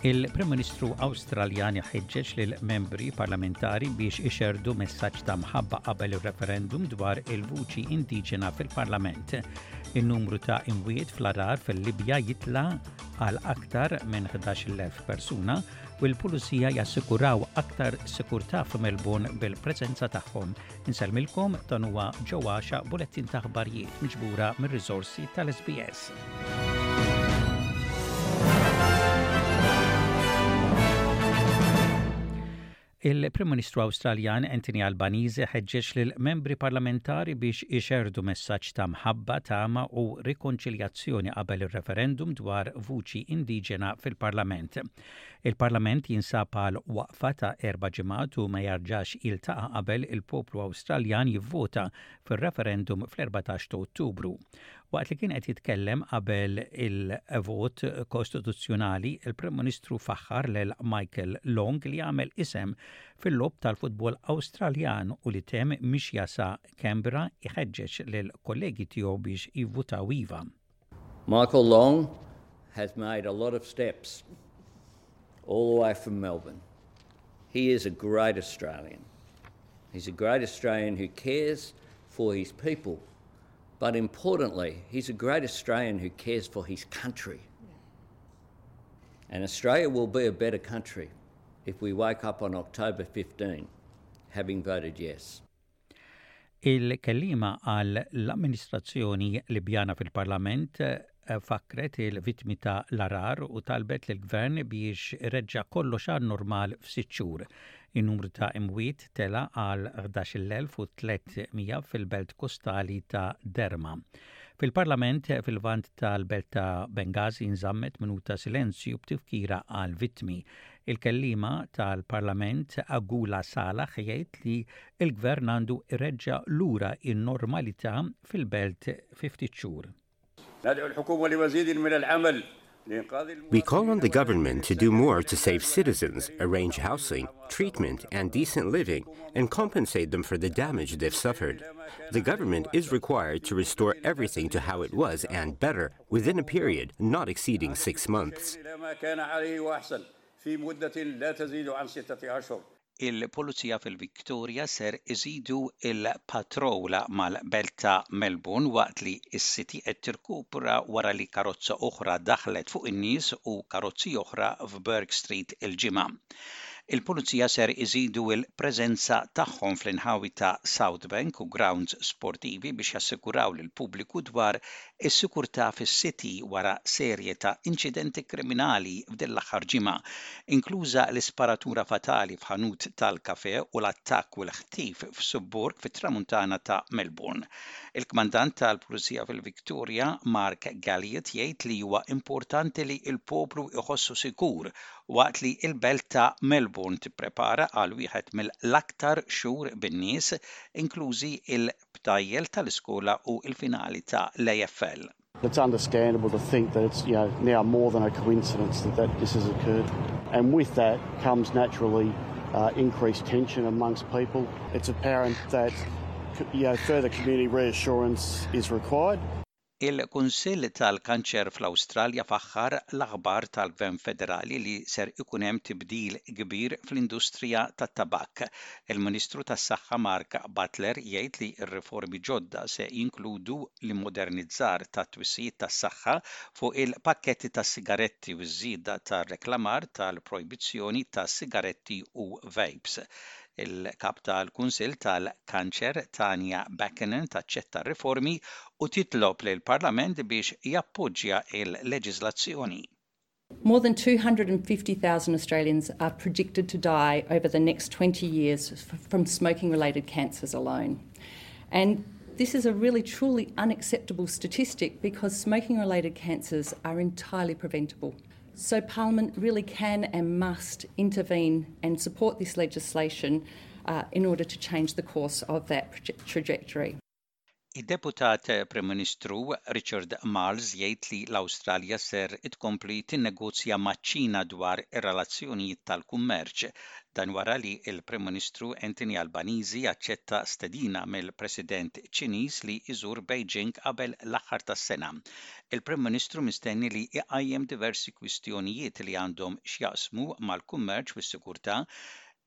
Il-Prim Ministru Awstraljan jaħeġġeġ lil membri parlamentari biex ixerdu messaġġ ta' mħabba qabel ir-referendum dwar il-vuċi indiġena fil-Parlament. In-numru ta' imwiet fl-arar fil-Libja jitla' għal aktar minn 11,000 persuna u l-Pulizija jassiguraw aktar sikurtà f'Melbourne bil-preżenza tagħhom. Insellmilkom dan huwa ġo għaxa bulettin ta' ħbarijiet miġbura mir-riżorsi tal-SBS. Il-Prim Ministru Awstraljan Anthony Albanese ħeġġeġ lill-Membri Parlamentari biex ixerrdu messaġġ ta' mħabba, tama u rikonċiljazzjoni qabel ir-referendum dwar vuċi indiġena fil-Parlament. Il-Parlament jinsab għal waqfa ta' erba' ġimgħat u ma jarġax jiltaqa' qabel il-poplu Awstraljan jivvota fir-referendum fl-14 ta' Ottubru. Waqt li kien qed jitkellem qabel il-vot kostituzzjonali, il-Prim Ministru faħħar lil Michael Long li għamel isem fil-logħob tal-futbol Awstraljan u li temm mixja sa Canberra jħeġġeġ lil kollegi tiegħu biex jivvutaw iva. Michael Long has made a lot of steps all the way from Melbourne. He is a great Australian. He's a great Australian who cares for his people But importantly, he's a great Australian who cares for his country. And Australia will be a better country if we wake up on October 15 having voted yes. Il-kellima għall amministrazzjoni Libjana fil-Parlament fakkret il-vittmi ta' l-għarar u talbet lill-Gvern biex ireġġa' kollox għan-normal f'sitt xhur. In-numru ta' imwiet tela' għal 11,300 fil-belt kostali ta' Derma. Fil-Parlament fil-Lvant tal-belt ta' Benghazi nżammet minuta silenzju b'tifkira għall-vittmi. Il-kelliema tal-Parlament Agula Salah jgħid li l-Gvern għandu ireġġa' lura in-normalità fil-belt fi ftit xhur. We call on the government to do more to save citizens, arrange housing, treatment, and decent living, and compensate them for the damage they've suffered. The government is required to restore everything to how it was and better within a period not exceeding six months. il-Pulizija fil-Victoria ser iżidu l-patrowl mal-belt ta' Melbourne waqt li s-City qed tirkupra wara li karozza oħra daħlet fuq in-nies u karozzi oħra f'Bourke Street il-Ġimgħa. Il-Pulizija ser iżidu l-preżenza tagħhom fl-inħawi ta' Southbank u grounds sportivi biex jassiguraw lill-pubbliku dwar is-sikurtà fis-City wara serje ta' inċidenti kriminali f'din l-aħħar ġimgħa, inkluża l-isparatura fatali f'ħanut tal-kafè u l-attakk u l-ħtif f'subburg fit-Tramuntana ta' Melbourne. Il-Kmandant tal-Pulizija fil-Victoria, Mark Galliot jgħid li huwa importanti li l-poplu jħossu sikur waqt li l-belt ta' Melbourne tipprepara għal wieħed mill-aktar xhur bin-nies, inklużi l il-btajjel tal-iskola u il-finali ta' l-AFL. It's understandable to think that it's you know, now more than a coincidence that, that this has occurred. And with that comes naturally uh, increased tension amongst people. It's apparent that you know, further community reassurance is required. Il-Kunsill tal-Kanċer fl-Awstralja faħħar l-aħbar tal-Gvern Federali li ser ikun hemm tibdil kbir fl-industrija tat-tabakk. Il-Ministru tas-Saħħa Mark Butler jgħid li r-riformi ġodda se jinkludu l-immodernizzar tat-twissijiet tas-saħħa fuq il-pakketti tas-sigaretti u ż-żieda tar-reklamar tal-projbizzjoni ta' sigaretti u vapes Il-Kap tal-Kunsill tal-Kanċer Tanya Backinen taċċetta r-riformi u titlob lill-Parlament biex jappoġġja l-leġiżlazzjoni. More than 250,000 Australians are predicted to die over the next 20 years from smoking related cancers alone. And this is a really truly unacceptable statistic because smoking related cancers are entirely preventable. So Parliament really can and must intervene and support this legislation uh, in order to change the course of that trajectory. Id-Deputat Prim Ministru Richard Marles jgħid li l-Awstralja ser itkompli tinnegozja maċ-Ċina dwar ir-relazzjonijiet tal-kummerċ. Dan wara li l-Prim Ministru Anthony Albanizi aċċetta stedina mill-President Ċiniż li jżur Beijing qabel l-aħħar tas-sena. il-Prim Ministru mistenni li jqajjem diversi kwistjonijiet li għandhom x'jaqsmu mal-kummerċ u s-sigurtà,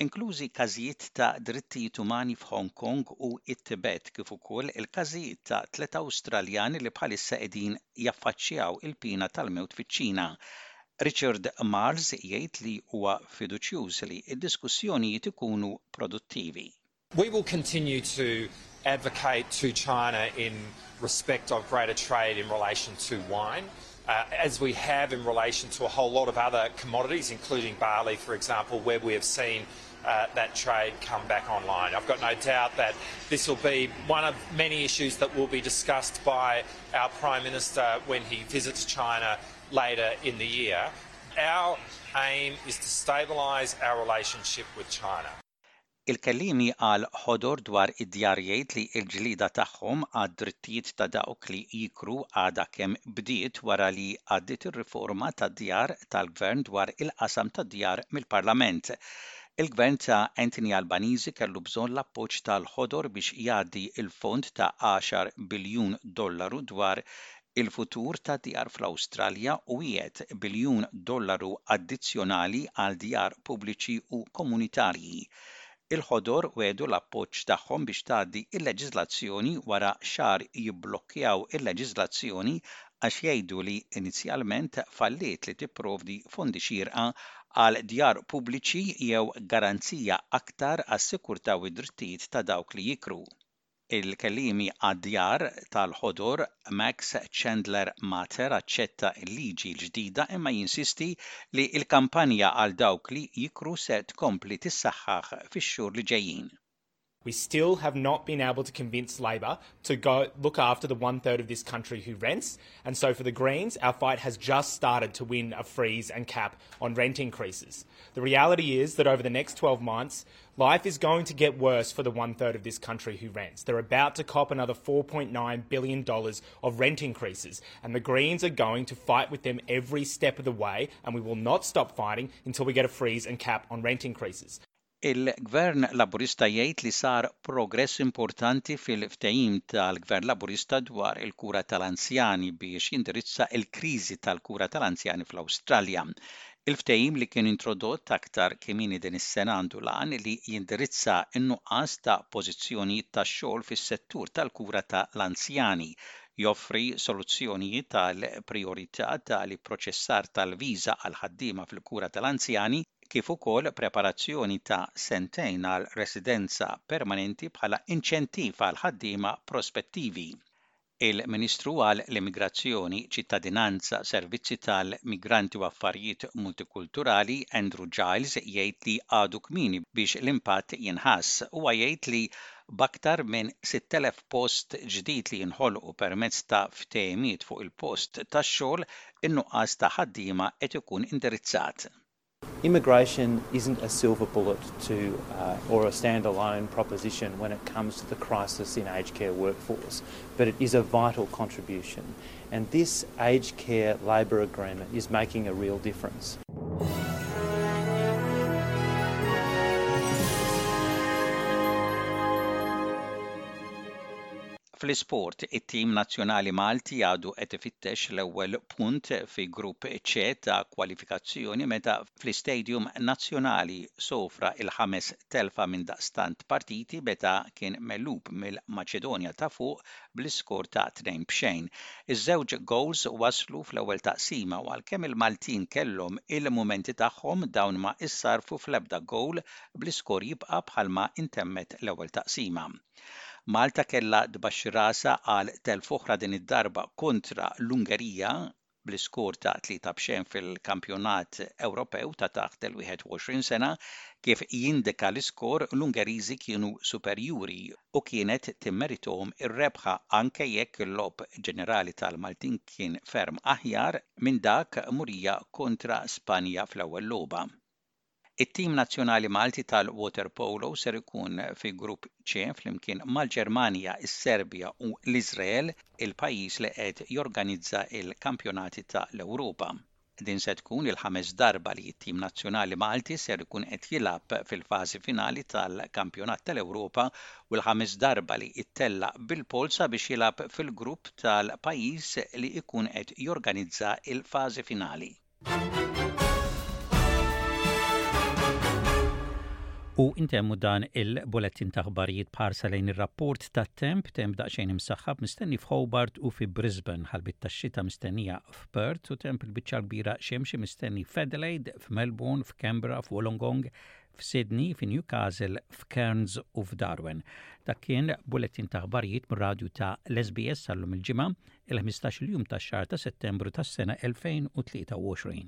inklużi każijiet ta' drittijiet umani f'Hong Kong u t-Tibet, kif ukoll il-każijiet ta' tliet Awstraljani li bħalissa qegħdin jaffaċċjaw il-piena tal-mewt fiċ-Ċina. Richard Marles jgħid li huwa fiduċjuż li d-diskussjonijiet ikunu produttivi. We will continue to advocate to China in respect of greater trade in relation to wine. Uh, as we have in relation to a whole lot of other commodities, including barley, for example, where we have seen uh, that trade come back online. I've got no doubt that this will be one of many issues that will be discussed by our Prime Minister when he visits China later in the year. Our aim is to stabilise our relationship with China. Il-kelliem jqal ħodor dwar id-djar jgħid li l-ġlieda tagħhom għad-drittijiet ta' dawk li jikru għadha kemm bdiet wara li għaddiet ir-riforma tad-djar tal-Gvern dwar il-qasam tad-djar mill-Parlament. Il-Gvern ta' Anthony Albanizi kellu bżonn l-appoġġ tal-Ħodor biex jgħaddi l-fond ta' għaxar biljun dollaru dwar il-futur ta' djar fl-Awstralja u wiegħed biljun dollaru addizzjonali għal djar pubbliċi u komunitarji. Il-Ħodor wegħdu l-appoġġ tagħhom biex tgħaddi l-leġiżlazzjoni wara xahar jibblokkjaw il-leġiżlazzjoni għax jgħidu li inizjalment falliet li tipprovdi fondi xierqa għal djar pubbliċi jew garanzija aktar għas-sikurtà u d-drittijiet ta' dawk li jikru. Il-Kellimi għad-Djar tal-Ħodor Max Chandler Mater aċċetta l-liġi l-ġdida imma jinsisti li l-kampanja għal dawk li jikru se tkompli tissaħħaħ fix-xhur li ġejjin. We still have not been able to convince Labour to go look after the one third of this country who rents and so for the Greens our fight has just started to win a freeze and cap on rent increases. The reality is that over the next 12 months life is going to get worse for the one third of this country who rents. They're about to cop another $4.9 billion of rent increases. And the Greens are going to fight with them every step of the way. And we will not stop fighting until we get a freeze and cap on rent increases. Il-Gvern Laburista jgħid li sar progress importanti fil-ftehim tal-Gvern Laburista dwar il-kura tal-anzjani biex jindirizza il-kriżi tal-kura tal-anzjani fl-Awstralja. Il-ftehim li kien introdott aktar kimieni din is-sena għandu l-għan li jindirizza n-nuqqas ta' pożizzjonijiet tax-xogħol fis-settur tal-kura ta' l-anzjani, joffri soluzzjonijiet għall-prijorità ta' l-ipproċessar tal-viża għall-ħaddiema fil-kura ta' l-anzjani kif ukoll preparazzjoni ta' sentejn għal residenza permanenti bħala inċentiv għall-ħaddiema prospettivi. Il-Ministru għall-Immigrazzjoni, Ċittadinanza, Servizzi tal-Migranti u Affarijiet Multikulturali, Andrew Giles, jgħid li għadu kmieni biex l-impatt jinħass. Huwa jgħid li b'aktar minn 6,000 post ġdid li jinħolqu permezz ta' ftehimiet fuq il-post tax-xogħol, in-nuqqas ta' ħaddiema qed ikun indirizzat. Immigration isn't a silver bullet to uh, or a standalone proposition when it comes to the crisis in aged care workforce, but it is a vital contribution. And this aged care labour agreement is making a real difference. Fl-isport, it-tim nazzjonali Malti għadu qed ifittex l-ewwel punt fi Grupp C ta' kwalifikazzjoni meta fl-Istadium Nazzjonali sofra l-ħames telfa minn daqstant partiti meta kien megħlub mill-Maċedonja ta' Fuq bl-iskor ta' tnejn b'xejn. Iż-żewġ gowls waslu fl-ewwel taqsima u għalkemm il-Maltin kellhom il-mumenti tagħhom dawn ma issarrfu fl-ebda gowl bl-iskor jibqa' bħalma intemmet l-ewwel taqsima. Malta kellha tbaxxi rasha għal telf oħra din id-darba kontra l-Ungerija bl-iskor ta' tlieta b'xejn fil-Kampjonat Ewropew ta' taħt il-21 sena, kif jindika l-iskor l-Ungeriżi kienu superjuri u kienet timmerithom ir-rebħa anke jekk il-logħob ġenerali tal-Maltin kien ferm aħjar minn dak murija kontra Spanja fl-ewwel logħba. It-tim nazzjonali Malti tal-waterpolo ser ikun fi Grupp C flimkien mal-Ġermanja, is-Serbja u l-Iżrael, il-pajjiż li qed jorganizza l-Kampjonati ta' l-Ewropa. Din se tkun il-ħames darba li t-tim nazzjonali Malti ser ikun qed jilgħab fil-fażi finali tal-Kampjonat ta' l-Ewropa u l-ħames darba li ttella' bil-polza biex jilgħab fil-grupp tal-pajjiż li jkun qed jorganizza l-fażi finali. U intemmu dan il-bulettin ta' ħbarijiet bħarsa lejn ir-rapport ta' temp, temp daqsxejn imsaħħab mistenni f'Hobart u fi Brisbane, ħalbit ta' xita mistennija f'Perth u temp il-biċċa kbira xemxi mistenni f'Adelaide, f'Melbourne, f'Canberra, f'Wolongong, f'Sydney, fi Newcastle, f'Cairns u f'Darwin. Dak kien bulettin ta' ħbarijiet mir-radju ta' l-SBS għallum il-ġimgħa, il-15 il-jum tax-xahar ta' Settembru tas-sena 2023.